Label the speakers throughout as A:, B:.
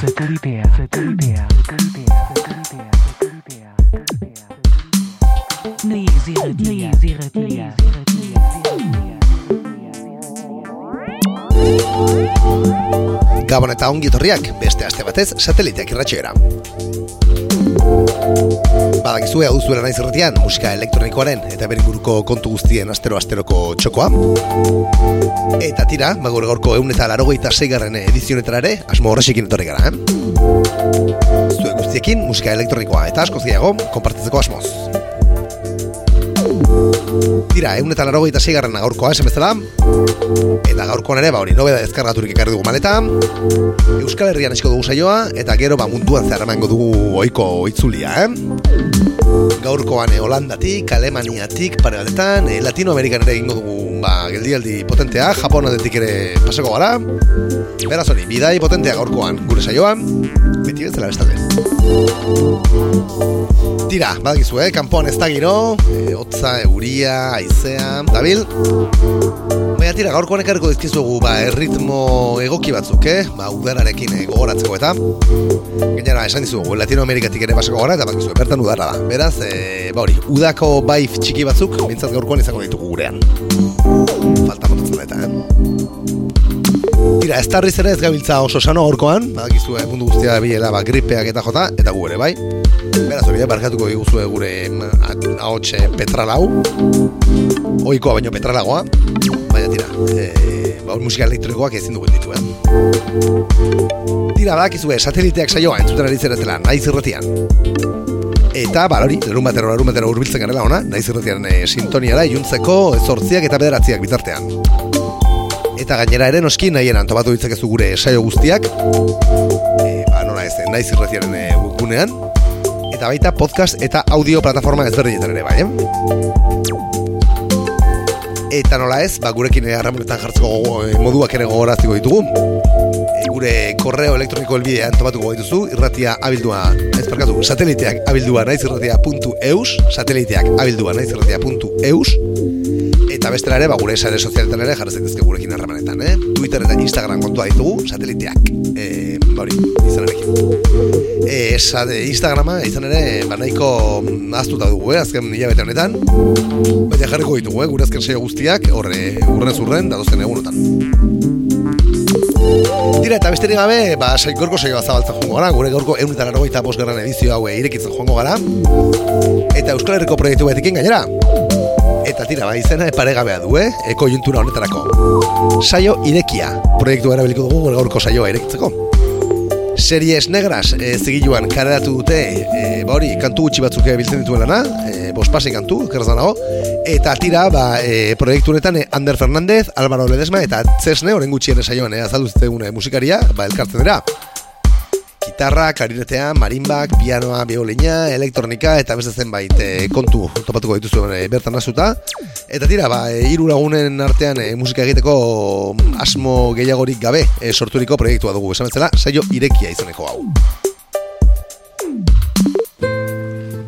A: Satelitea, satelitea, satelitea, satelitea, satelitea, satelitea. Neez irratia, neez irratia,
B: Gabon eta ongi etorriak beste aste batez sateliteak irratxeera. Badakizue hau zuela naiz erretian musika elektronikoaren eta beringuruko kontu guztien astero-asteroko txokoa. Eta tira, bagur gaurko egun eta larogeita zeigarren edizionetara ere, asmo horrexekin etorri gara, eh? Zue guztiekin musika elektronikoa eta asko ziago, konpartitzeko asmoz. Tira, egun eta larogeita zeigarren gaurkoa esan bezala, eta gaurkoan ere, ba hori, nobeda ezkargaturik ekarri dugu maleta, Euskal Herrian esko dugu saioa, eta gero ba munduan zehar dugu oiko itzulia, eh? Gaurkoan eh, Holandatik, Alemaniatik, pare batetan, eh, Latinoamerikan ere egingo dugu ba, geldialdi potentea, Japonatetik ere pasako gara. Beraz hori, bidai potentea gaurkoan gure saioan, beti bezala bestalde. Tira, badakizu, eh? kanpoan ez da giro, e, hotza, euria, aizea, dabil. Baina tira, gaurkoan ekarriko dizkizugu, ba, erritmo egoki batzuk, eh? Ba, udararekin eh, gogoratzeko eta. Gainera, esan dizugu, Latinoamerikatik ere pasako gara, eta badakizu, bertan udarra da. Beraz, e, ba hori, udako baif txiki batzuk, mintzat gaurkoan izango ditugu gurean. Falta motatzen eta, eh? Tira, ez tarriz ere ez gabiltza oso sano gaurkoan, badakizu, eh, mundu guztia bilela, ba, gripeak eta jota, eta gu ere, bai? Beraz hori, eh, barkatuko diguzue gure ahotxe petralau. Oikoa baino petralagoa. Baina tira, e, ba, musika elektronikoak ezin dugu ditu, eh? Tira, badakizue, sateliteak saioa entzuten ari zeretela, nahi zirretian. Eta, ba, hori, lerun batero, lerun batero urbiltzen garela ona, nahi zirretian e, sintonia da, iluntzeko zortziak eta bederatziak bitartean Eta gainera ere noski nahien antobatu ditzakezu gure saio guztiak e, Ba, nola ez, nahi zirretiaren e, webgunean eta baita podcast eta audio plataforma ezberdinetan ere bai, eh? Eta nola ez, ba, gurekin harramunetan jartzeko gogo, eh, moduak ere gogoraziko ditugu. E, gure korreo elektroniko elbidean topatuko dituzu, irratia abildua, ez parkatu, sateliteak abildua naiz irratia.eus, sateliteak abildua naiz irratia.eus, eta bestela ere, ba, gure esare sozialetan ere jarratzen dizke gurekin harramanetan, eh? Twitter eta Instagram kontua ditugu, sateliteak, e, hori, izanarekin. E, esa de Instagrama izan ere ba nahiko aztuta dugu, eh, azken hilabete honetan. Baina jarriko ditugu, eh, gure azken saio guztiak, horre urren zurren datozen egunotan. Tira eta besterik gabe, ba saigorko saioa zabaltzen joango gara, gure gaurko 185 garran edizio hau irekitzen joango gara. Eta Euskal Herriko proiektu batekin gainera. Eta tira, ba, izena eparegabea du, eh? Eko juntura honetarako. Saio irekia. Proiektu erabiliko dugu gaurko saioa irekitzeko. Series Negras e, zigiluan kareratu dute e, ba hori, kantu gutxi batzuk biltzen dituela e, bospasi kantu, kerzanago eta tira, ba, e, proiektu honetan e, Ander Fernandez, Álvaro Ledesma eta Zesne, oren gutxien esaioan e, azaldu zitegun musikaria, ba, elkartzen dira gitarra, karinetea, marimbak, pianoa, biolina, elektronika eta beste zenbait e, kontu topatuko dituzu e, bertan nasuta. Eta tira, ba, e, iru lagunen artean e, musika egiteko asmo gehiagorik gabe e, sorturiko proiektua dugu. Esan betzela, saio irekia izaneko hau.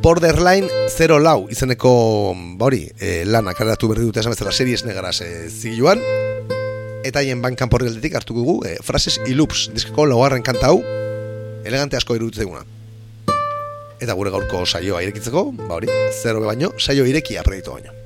B: Borderline 0 lau izeneko ba hori, e, lana karatu berri dute esan bezala series negaraz e, zigiluan eta hien bankan porri hartu dugu e, frases y loops diskeko laugarren kanta hau elegante asko iruditzen duguna. Eta gure gaurko saioa irekitzeko, ba hori, zero baino, saio irekia proiektu baino.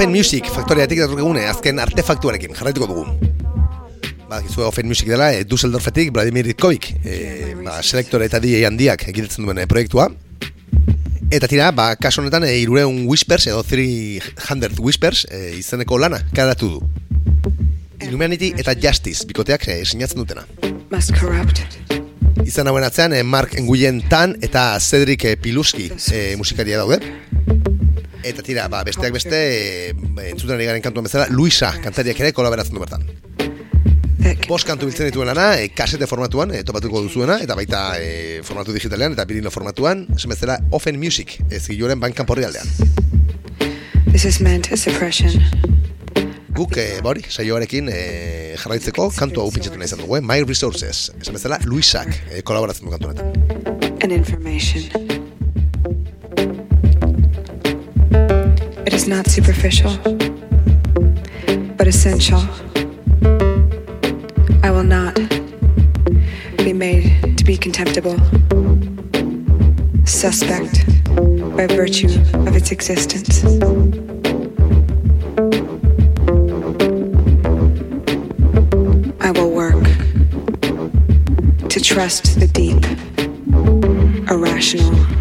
B: Offen Music faktoriatik dator egune azken artefaktuarekin jarraituko dugu. Ba, gizue Offen Music dela, e, Dusseldorfetik Vladimir Itkovic, e, ba, selektore eta DJ handiak egitetzen duen e, proiektua. Eta tira, ba, kaso honetan, e, irureun Whispers, edo 300 Whispers, e, izeneko lana, karatu du. Illuminati eta Justice, bikoteak e, sinatzen dutena. Izan hauen atzean, e, Mark Nguyen Tan eta Cedric Piluski e, musikaria daude. Eta tira, ba, besteak beste, e, entzuten ari garen kantuan bezala, Luisa kantariak ere kolaberatzen du bertan. Bost kantu biltzen dituen lana, e, kasete formatuan, e, topatuko duzuena, eta baita e, formatu digitalean, eta birino formatuan, esan bezala, Offen Music, ez giloren bankan porri aldean.
C: this is meant as suppression.
B: Guk, e, bori, saioarekin e, jarraitzeko, kantu hau pintzatu nahi izan dugu, eh? My Resources, esan bezala, Luisak e, kolaboratzen du kantu honetan.
C: and information. It is not superficial, but essential. I will not be made to be contemptible, suspect by virtue of its existence. I will work to trust the deep irrational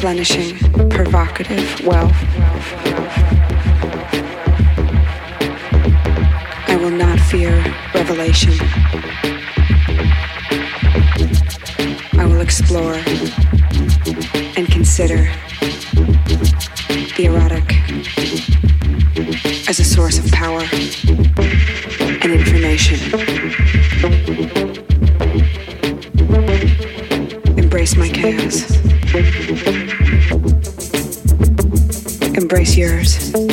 C: replenishing, provocative wealth. I will not fear revelation. I will explore and consider the erotic as a source of power and information. Embrace my chaos. Embrace yours.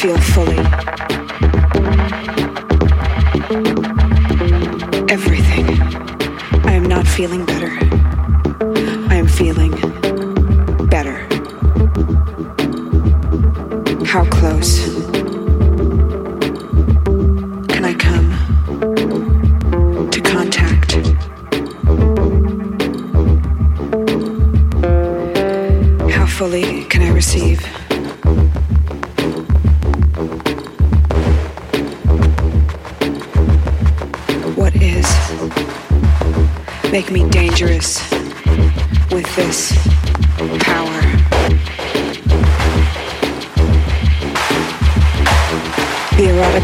C: Feel fully. Everything. I am not feeling better. I am feeling better. How close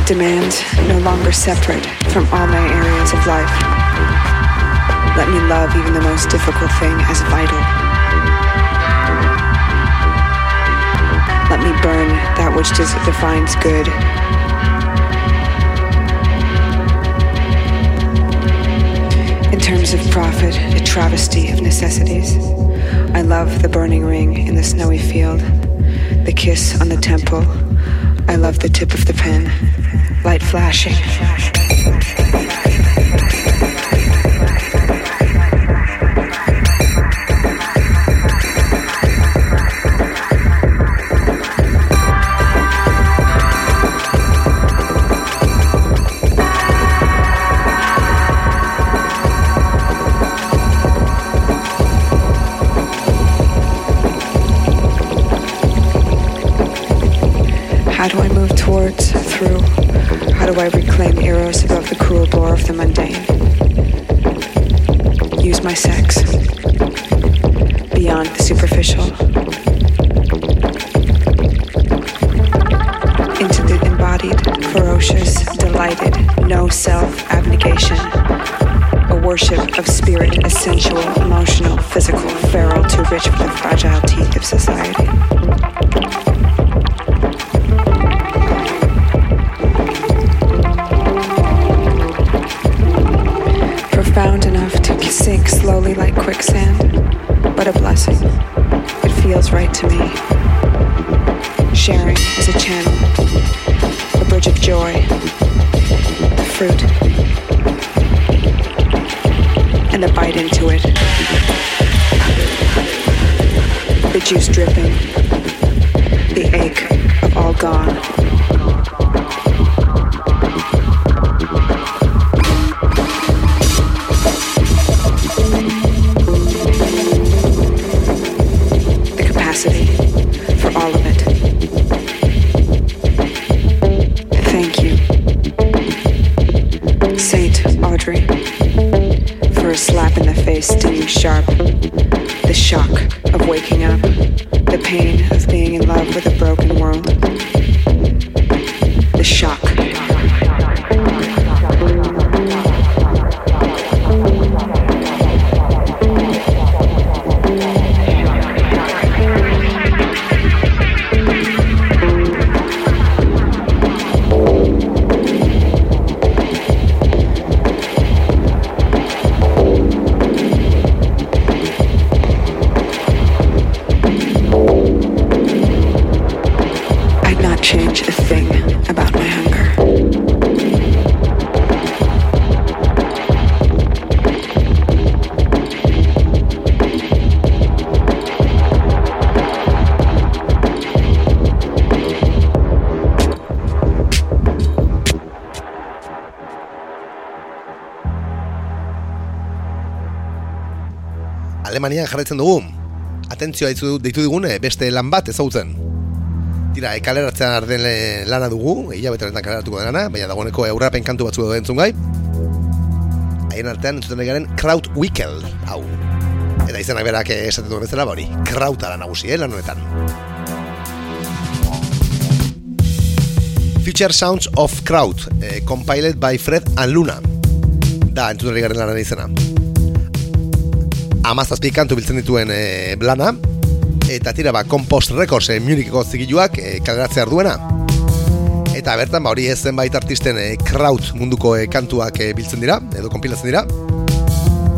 C: demand no longer separate from all my areas of life. Let me love even the most difficult thing as vital. Let me burn that which defines good. In terms of profit, a travesty of necessities. I love the burning ring in the snowy field, the kiss on the temple. I love the tip of the pen, light flashing. How do I move towards, through? How do I reclaim eros above the cruel bore of the mundane? Use my sex beyond the superficial into the embodied, ferocious, delighted, no self abnegation, a worship of spirit as sensual, emotional, physical, feral, too rich for the fragile teeth of society. Quicksand, but a blessing. It feels right to me. Sharing is a channel, a bridge of joy, the fruit, and the bite into it. The juice dripping, the ache of all gone. For all of it. Thank you, Saint Audrey, for a slap in the face stinging sharp. The shock of waking up,
B: Alemanian jarraitzen dugu. Atentzioa ditzu- deitu digun eh, beste lan bat ezagutzen. Tira, e, kaleratzen arden lana dugu, hilabete honetan kaleratuko denana, baina dagoeneko eurrapen kantu batzu daude entzun gai. Haien artean entzuten garen Kraut Wickel, hau. Eta izenak berak esaten duen bezala, ba hori, krautara nagusi, eh, lan honetan. Future Sounds of Kraut, eh, compiled by Fred and Luna. Da, entzuten garen lanaren izena amazazpi kantu biltzen dituen e, blana eta tira ba Compost Records e, Municheko zigiluak e, kaleratzea arduena eta bertan ba hori ez zenbait artisten e, kraut munduko e, kantuak e, biltzen dira edo konpilatzen dira.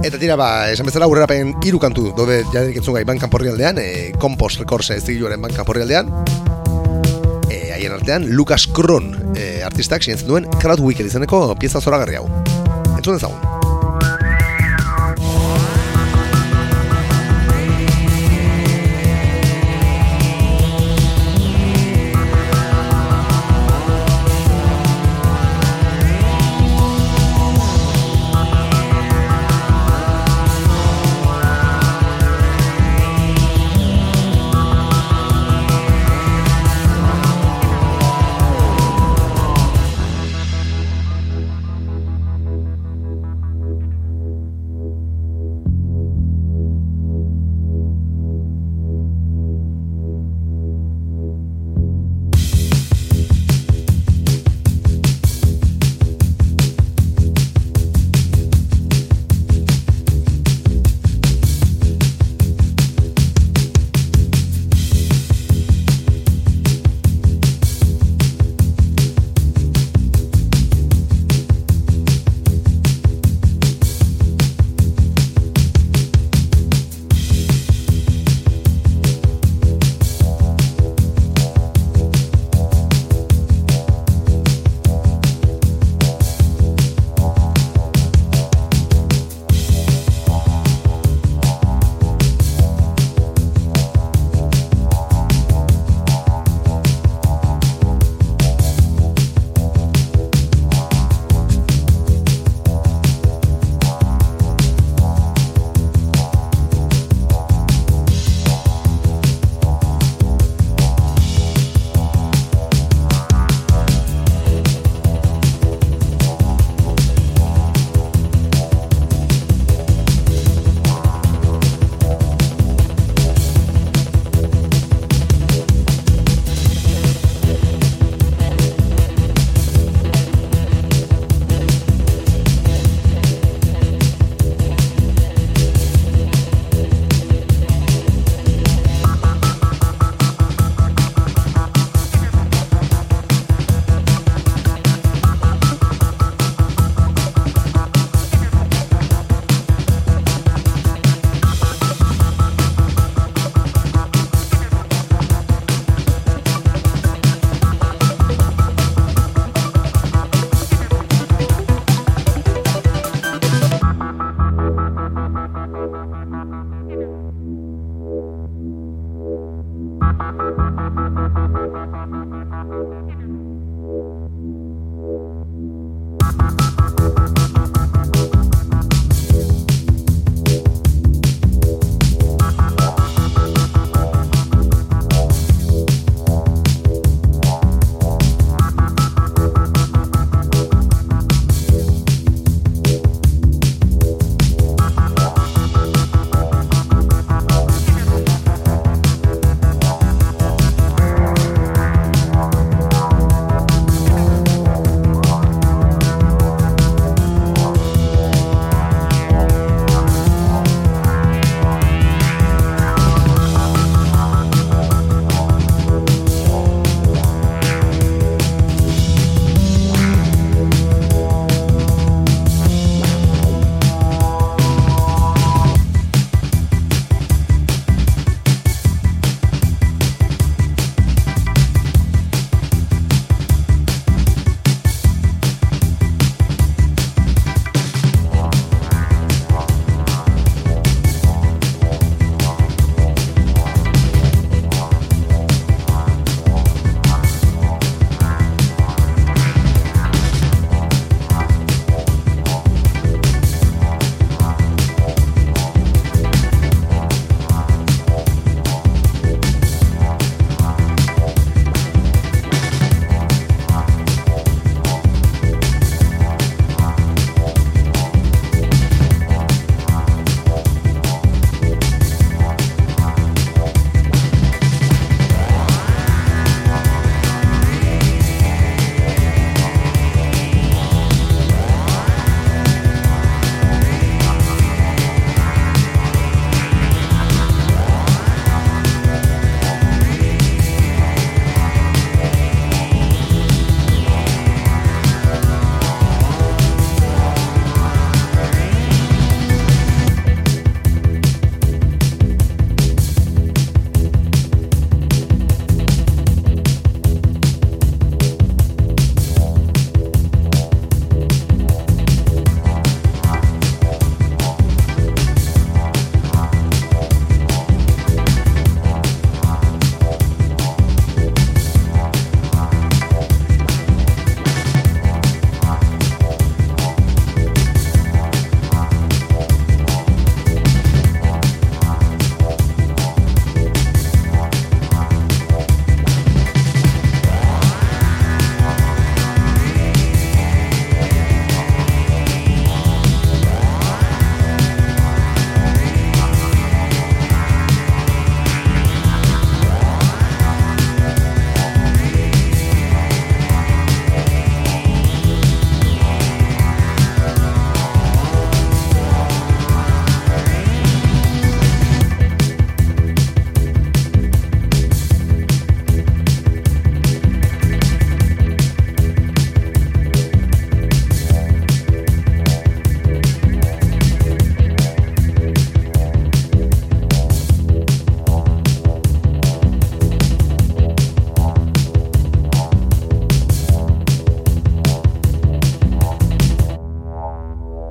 B: Eta tira ba esan bezala urrerapen hiru kantu dode jadenik entzun gai bankan porrialdean e, Compost Records e, zigiluaren bankan porrialdean. E, haien artean Lucas Kron e, artistak sinentzen duen Kraut Weekend izeneko pieza zoragarri hau. Entzun dezagun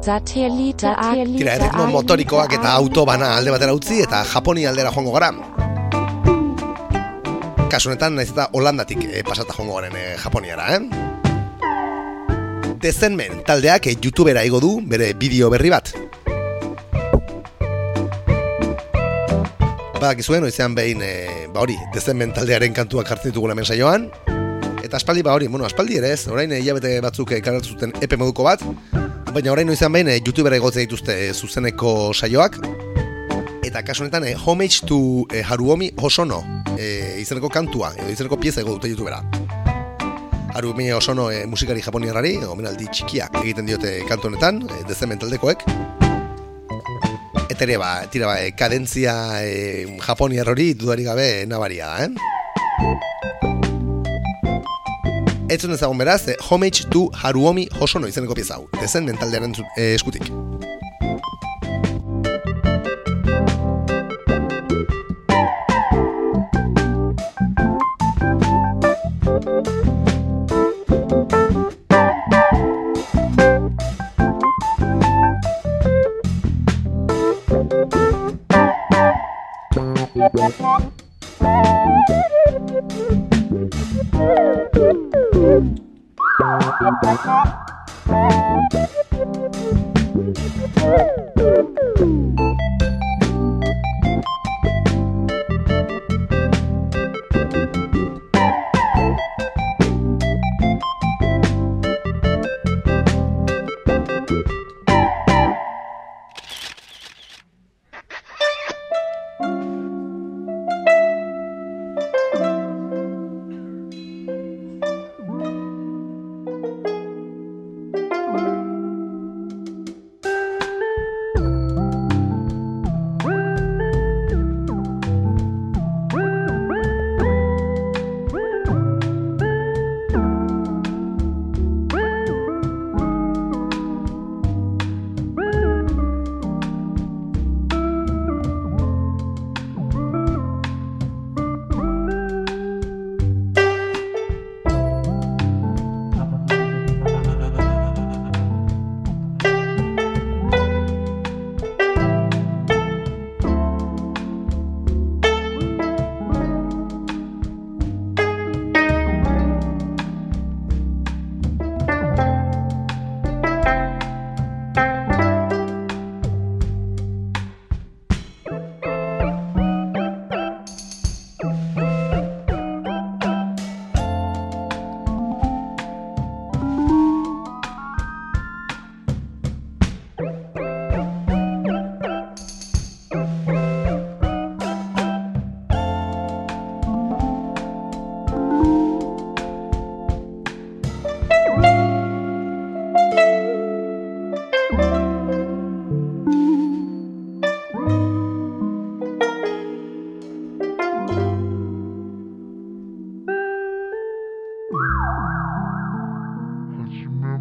B: Tira, erritmo motorikoak eta autobana alde batera utzi eta Japoni aldera joango gara. Kasu honetan, naiz eta Holandatik eh, pasata joango garen eh, Japoniara, eh? Dezenmen taldeak eh, YouTubera igo du bere bideo berri bat. Badakizuen, oizean behin, eh, ba hori, dezenmen taldearen kantuak jartzen ditugu hemen saioan. Eta aspaldi, ba hori, bueno, aspaldi ere ez, orain hilabete batzuk kaleratu zuten epe moduko bat, baina orain noizean behin eh, YouTubera igotzen dituzte eh, zuzeneko saioak, eta kasu honetan eh, Homage to eh, Haruomi Hosono eh, izeneko kantua, edo izeneko pieza ego dute YouTubera. Haruomi Hosono eh, musikari japoniarrari, omenaldi txikia egiten diote kantu honetan, eh, dezemen taldekoek. Eta ere, ba, tira, ba, eh, kadentzia eh, japoniar hori dudari gabe nabaria da, Etzun ezagun beraz, eh, Homage to Haruomi Hosono izeneko pieza hau, dezen mentaldearen eh, eskutik.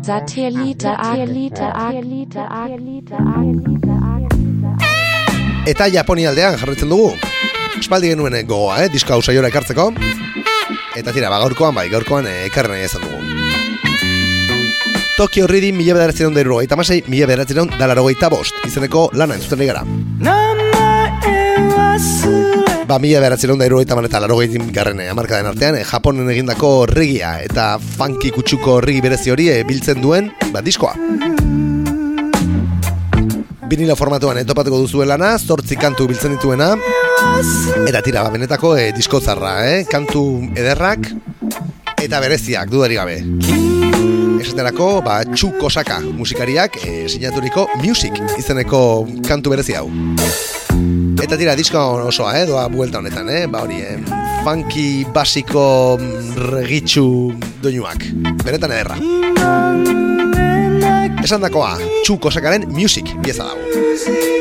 D: Satellite, Satellite, Satellite, Satellite, Satellite,
B: Eta Japoni aldean jarretzen dugu. Espaldi genuen gogoa, eh, diska hau saiora ekartzeko. Eta tira, ba, gaurkoan, bai, gaurkoan eh, ekarri nahi izan dugu. Tokio Ridi mila bederatzen masei mila bederatzen da laro bost, izeneko lana entzuten gara. Ba, mila bederatzen da iruro eta eta laro garren eh, amarkaden artean, eh, Japonen egindako regia eta funky kutsuko regi berezi hori eh, biltzen duen, ba, diskoa. Vinilo formatuan etopatuko duzuen lana, zortzi kantu biltzen dituena, eta tira, ba, benetako eh, disko zarra, eh? kantu ederrak, eta bereziak, dudari gabe. Esaterako, ba, Txu Kosaka musikariak e, sinaturiko Music izeneko kantu berezi hau. Eta tira, disko osoa, eh, doa buelta honetan, eh, ba hori, eh, funky basiko regitxu doinuak. Benetan ederra. Esan dakoa, Txu Kosakaren Music pieza dago.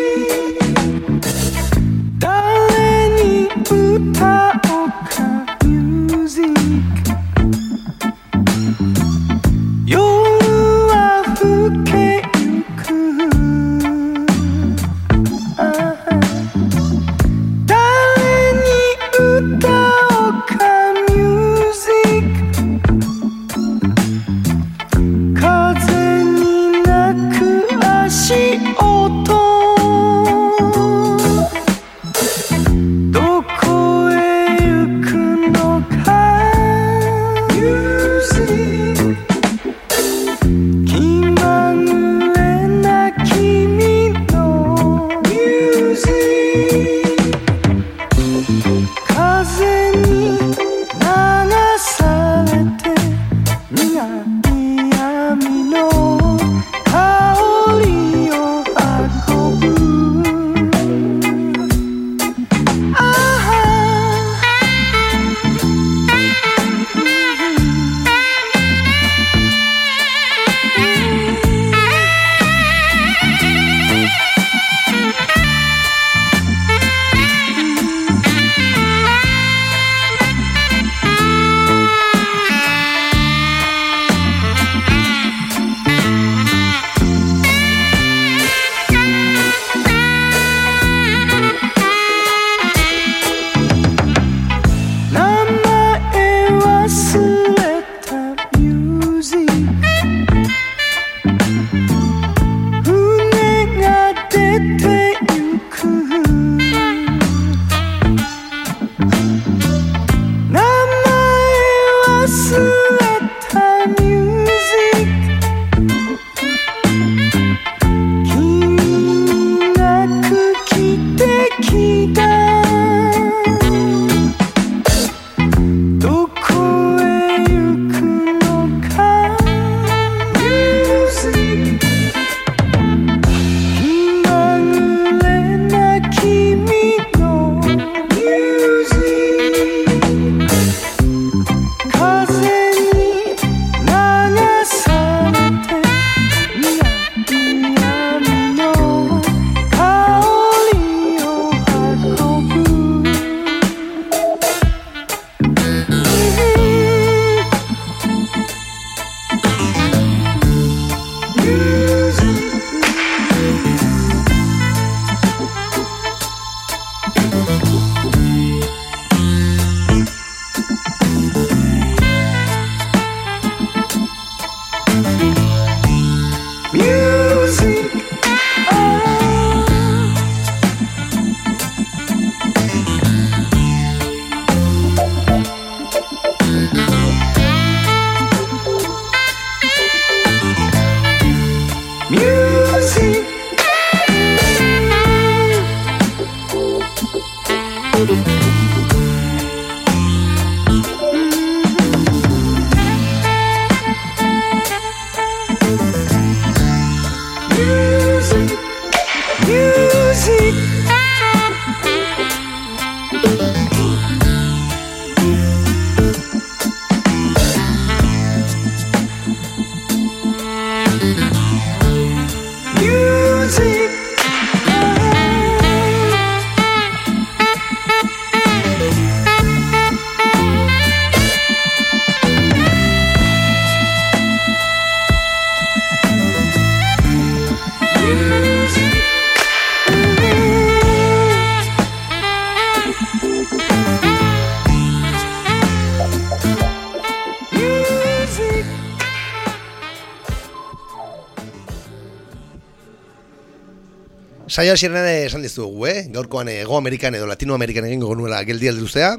B: Saio hasieran ere esan dizugu, eh? Gaurkoan Ego Amerikan edo Latinoamerikan egingo genuela geldi alduzea.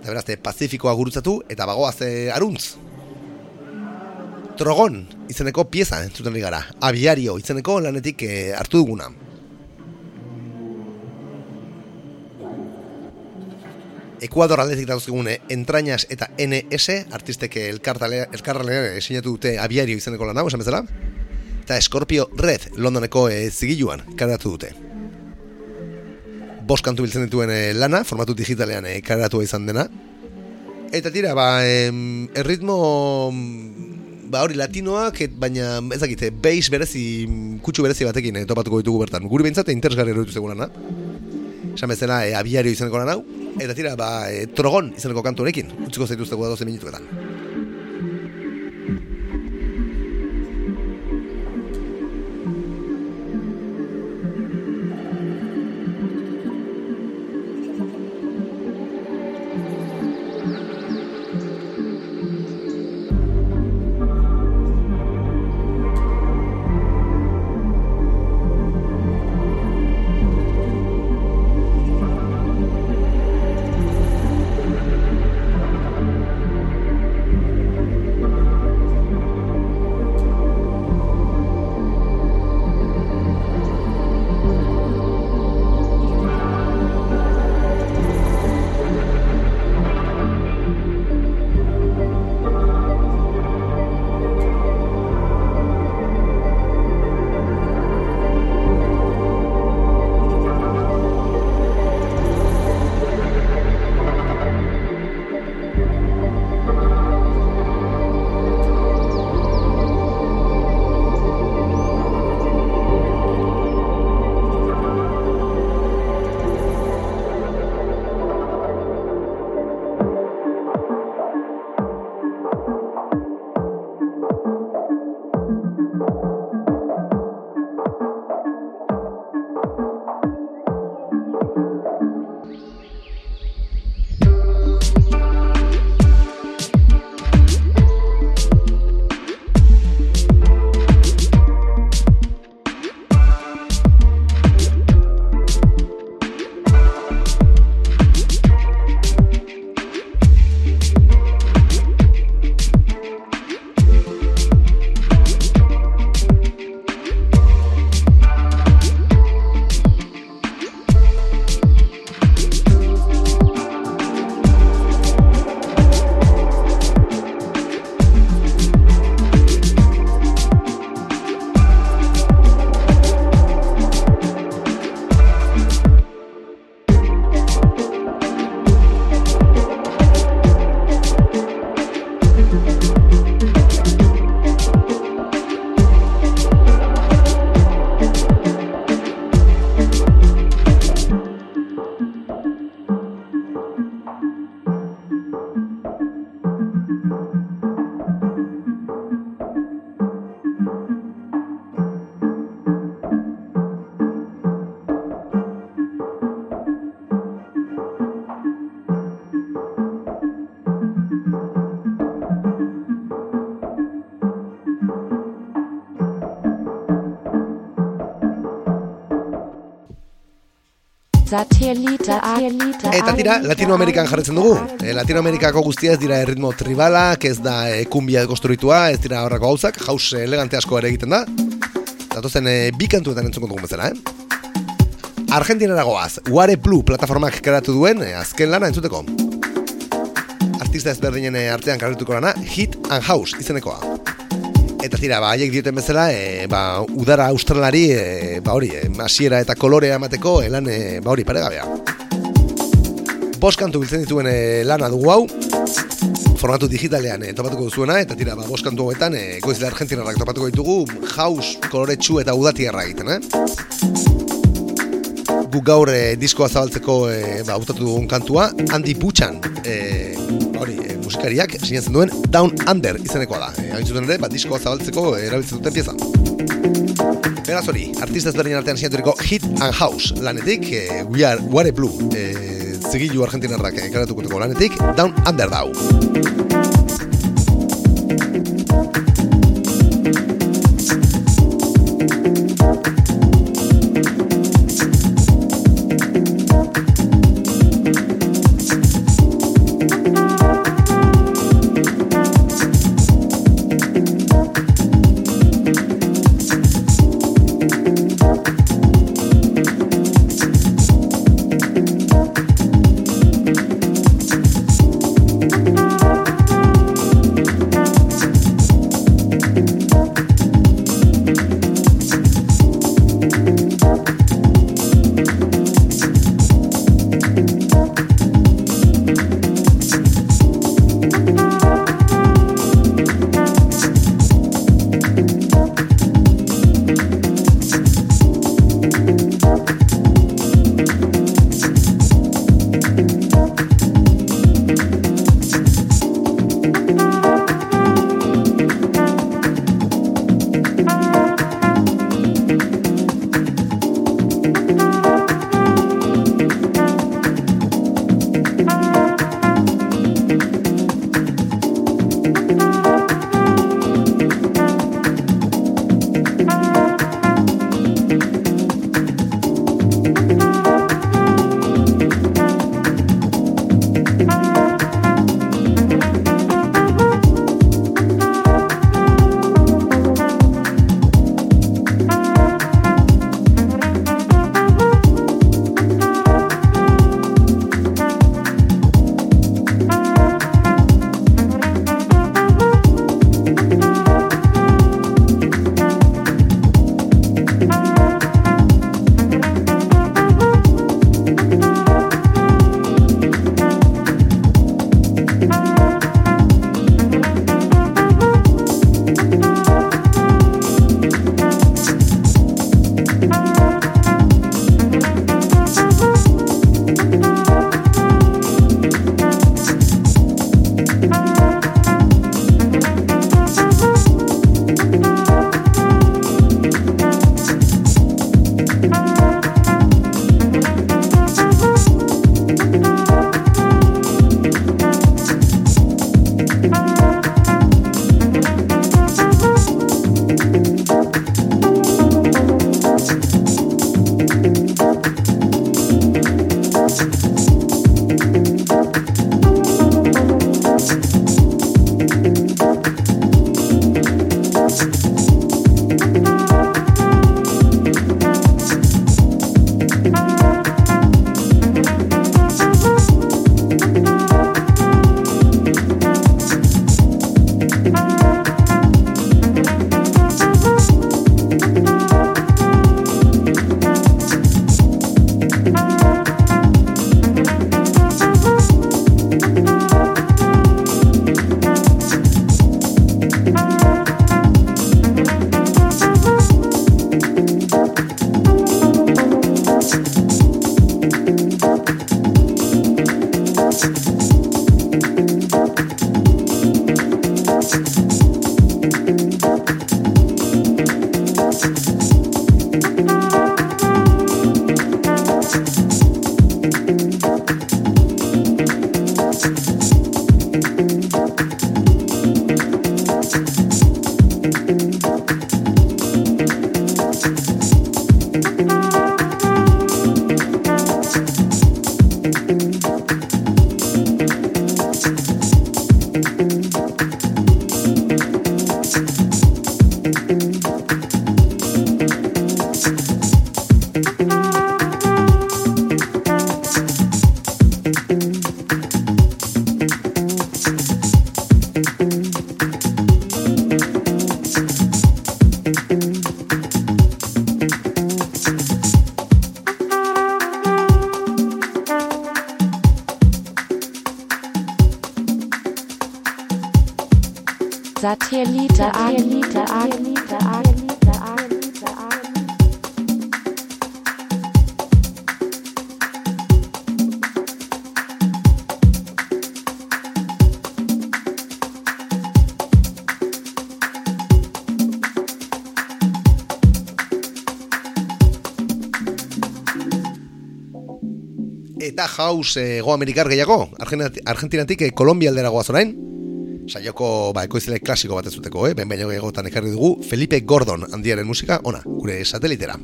B: Eta berazte, Pazifikoa gurutzatu eta bagoaz eh, aruntz. Trogon izeneko pieza entzuten gara. Abiario izeneko lanetik eh, hartu duguna. Ekuador aldetik dauzkigune entrañas eta NS artistek elkarralean sinatu dute abiario izeneko lan hau, esan bezala. Eta Scorpio Red Londoneko e, zigiluan karatu dute. Bost kantu biltzen dituen e, lana, formatu digitalean e, karatua izan dena. Eta tira, ba, em, erritmo ba hori latinoak, et, baina ez dakite, beis berezi, kutsu berezi batekin e, topatuko ditugu bertan. Guri behintzat, interesgarri eroitu zegulana. Esan bezala, e, abiario izeneko lan hau. Eta tira, ba, e, trogon izeneko kantu honekin. Utziko zaituzteko da doze minutuetan. Tira, Latinoamerikan jarretzen dugu. E, Latinoamerikako guztia ez dira erritmo tribalak, ez da e, kumbia dekonstruitua, ez dira horrako gauzak, jaus elegante asko ere egiten da. Datozen e, bi kantuetan entzuko dugu bezala, eh? Argentinara goaz, Ware Blue plataformak karatu duen e, azken lana entzuteko. Artista ezberdinen artean karatuko lana, Hit and House izenekoa. Eta tira, ba, haiek dioten bezala, e, ba, udara australari, e, ba hori, e, hasiera eta kolorea emateko, e, lan, e, ba hori, paregabea. Bost kantu biltzen dituen e, lana dugu hau, formatu digitalean e, topatuko duzuena, eta tira, ba, bost kantu hauetan, e, goizile argentinarrak topatuko ditugu, house, koloretsu eta udatiarra egiten, eh? Gu gaur e, diskoa zabaltzeko e, ba, hautatu dugun kantua, Andy Butchan, e, ba hori, e, musikariak sinatzen duen Down Under izenekoa da. E, Hain zuten ere, bat diskoa zabaltzeko erabiltzen duten pieza. Beraz hori, artista ezberdinen artean sinaturiko Hit and House lanetik, e, We Are Ware Blue, e, zigilu argentinarrak e, karatuko lanetik, Down Under dau. Jauz ego amerikar gehiago, Argentinati- Argentinatik eh, Kolombia aldera goaz orain. Saioko ba, ekoizile klasiko bat ez duteko, eh? ben baino gehiagotan ekarri dugu Felipe Gordon handiaren musika, ona, gure satelitera.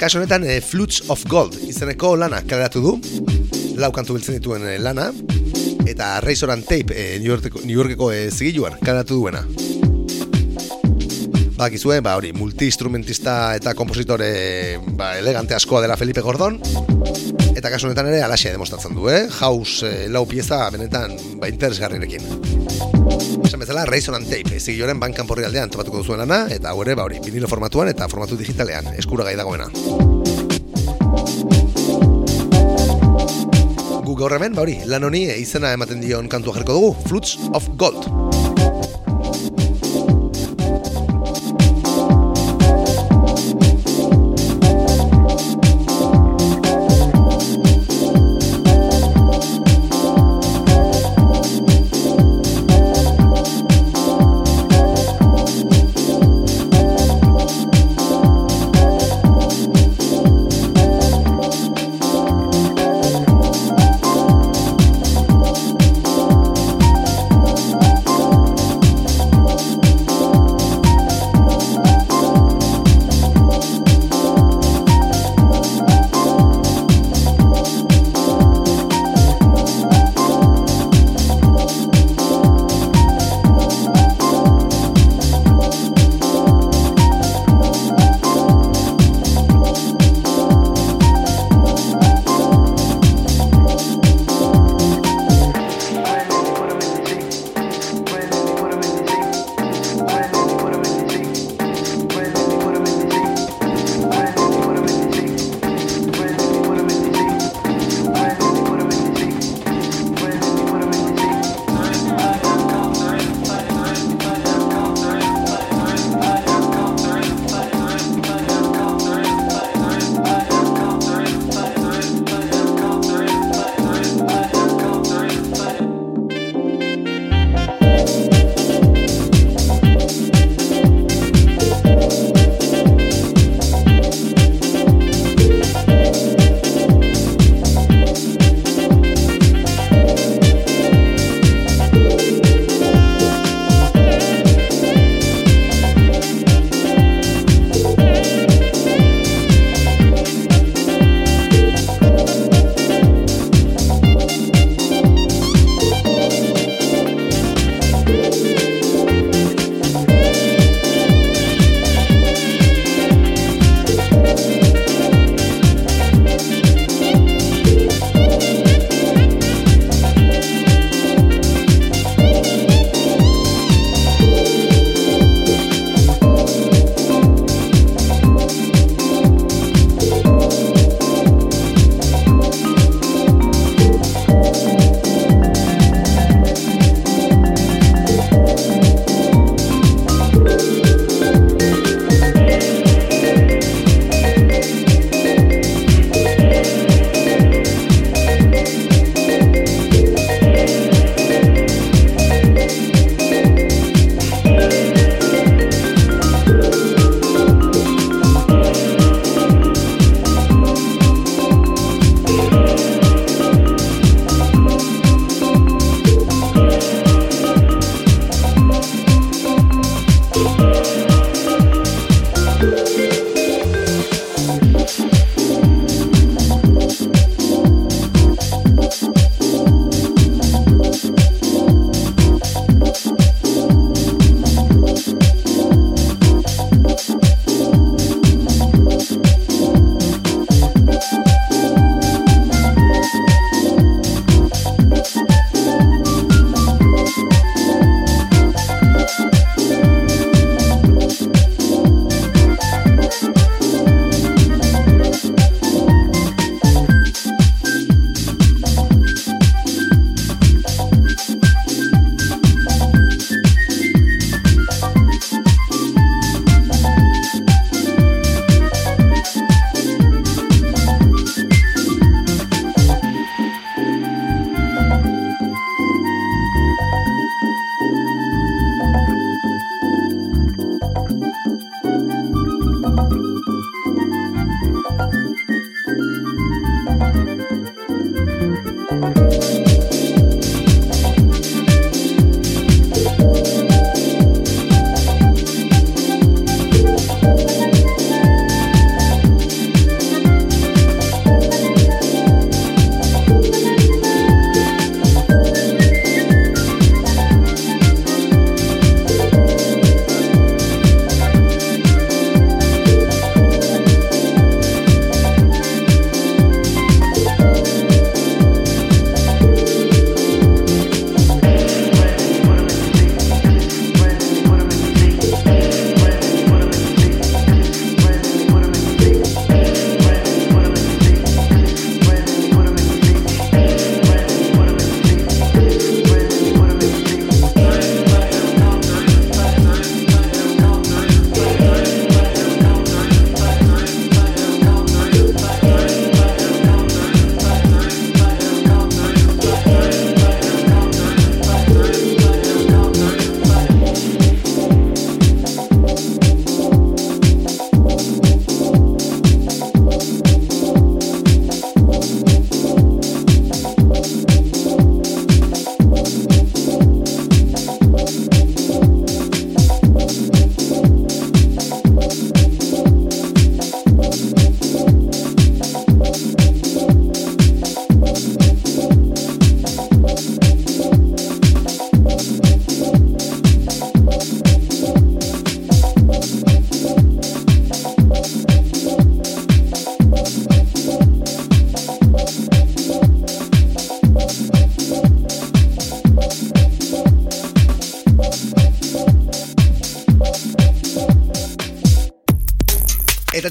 B: Kaso honetan, eh, Flutes of Gold izeneko lana kaleratu du, lau kantu biltzen dituen eh, lana, eta Razor and Tape eh, New Yorkeko, New Yorkeko eh, zigiluan kaleratu duena. Bakizue, ba hori, multi-instrumentista eta kompositore ba, elegante askoa dela Felipe Gordon, eta kasu honetan ere alaxea demostratzen du, eh? House eh, lau pieza benetan ba, interesgarrirekin. Esan bezala, Razor and Tape, zigiloren bankan porri aldean topatuko duzuen lana, eta hau ere, ba hori, vinilo formatuan eta formatu digitalean, eskuragai dagoena. Gu gaur hemen, ba hori, lan honi eh, izena ematen dion kantua jarriko dugu, Flutes of Gold.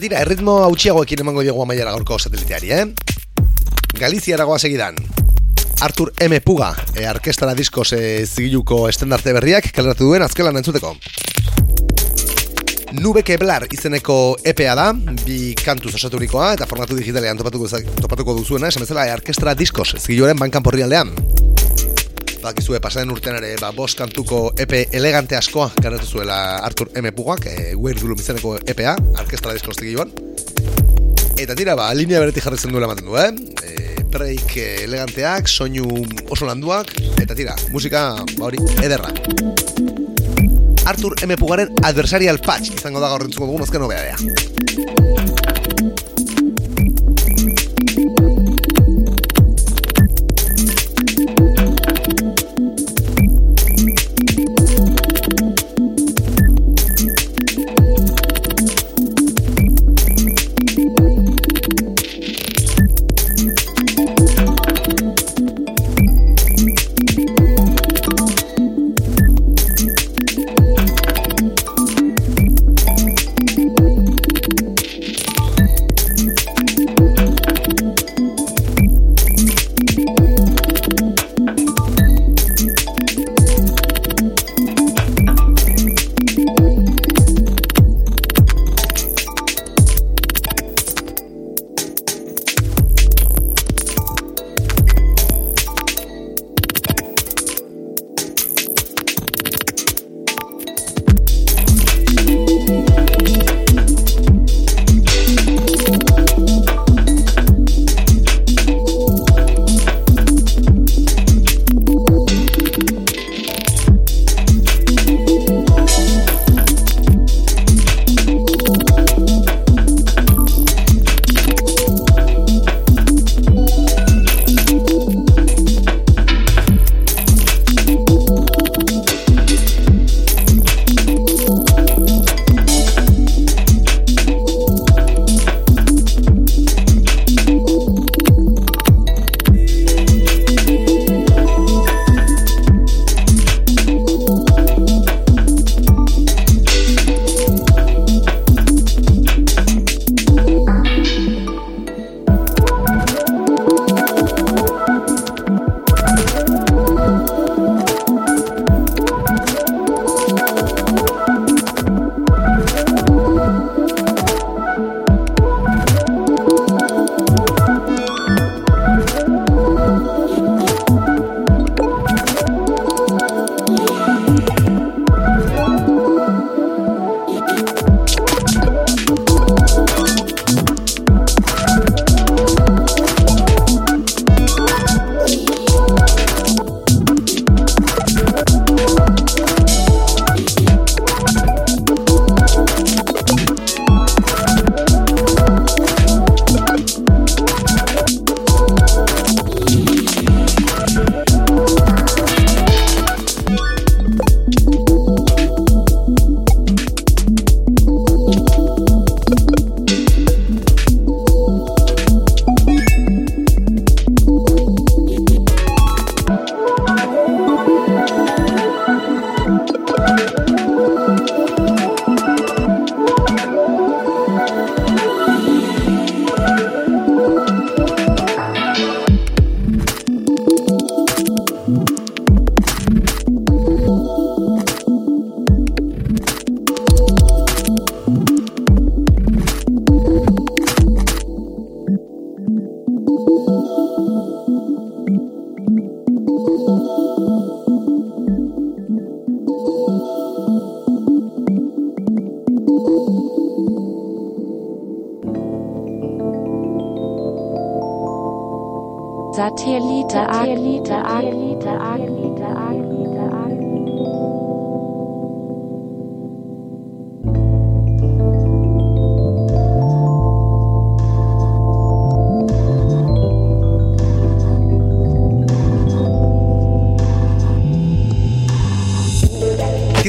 B: Tira, erritmo hautsiagoekin emango diogu amaiera gaurko sateliteari, eh? Galizia eragoa segidan. Artur M. Puga, e, arkestara diskoz e, zigiluko estendarte berriak, kaleratu duen azkelan entzuteko. Nubeke Blar izeneko EPA da, bi kantuz osaturikoa eta formatu digitalean topatuko, topatuko duzuena, esan bezala e, arkestra diskoz zigiluaren bankan porri. Bakizue, pasaren urtean ere, ba, bost kantuko EP elegante askoa kaleratu zuela Artur M. Pugak, e, Weird Gloom izeneko EPA, arkestra diskoz zigiluan. Eta tira, ba, linea beretik jarritzen duela ematen du, eh? E, break eleganteak, soinu oso landuak, eta tira, musika, ba hori, ederra. Artur M. Pugaren Adversarial Patch izango da gaur dugun azken nobedadea.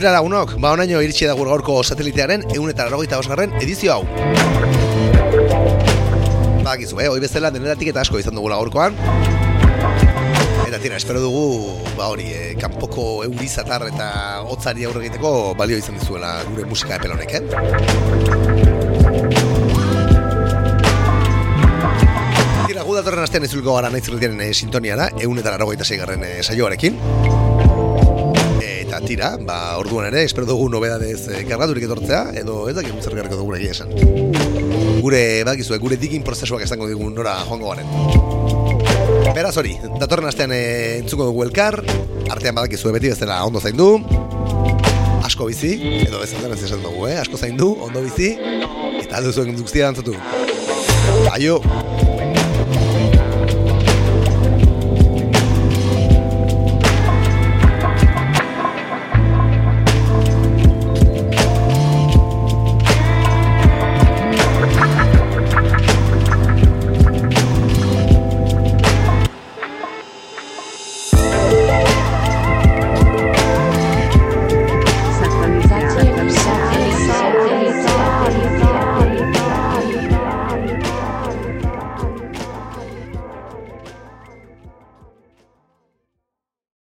B: Begira lagunok, ba onaino iritsi da gaurko satelitearen egun eta larogeita osgarren edizio hau. Ba, Bakizu, eh, hoi bezala denetatik eta asko izan dugula gaurkoan. Eta tira, espero dugu, ba hori, eh, kanpoko eurizatar eta hotzari aurre egiteko balio izan dizuela gure musika epel honek, eh? Tira, gu datorren astean izuliko gara naiz irretiaren e, eh, sintoniara, egun eta garren e, eh, saioarekin. Eta tira, ba, orduan ere, espero dugu nobedadez e, kargaturik etortzea, edo ez dakit zer garriko dugu egia esan. Gure, badakizue, gure digin prozesuak esango digun nora joango garen. Beraz hori, datorren astean e, entzuko dugu elkar, artean badakizue beti bezala ondo zaindu, asko bizi, edo ez ez esan dugu, eh? asko zaindu, ondo bizi, eta aldo zuen guztia dantzatu. Aio!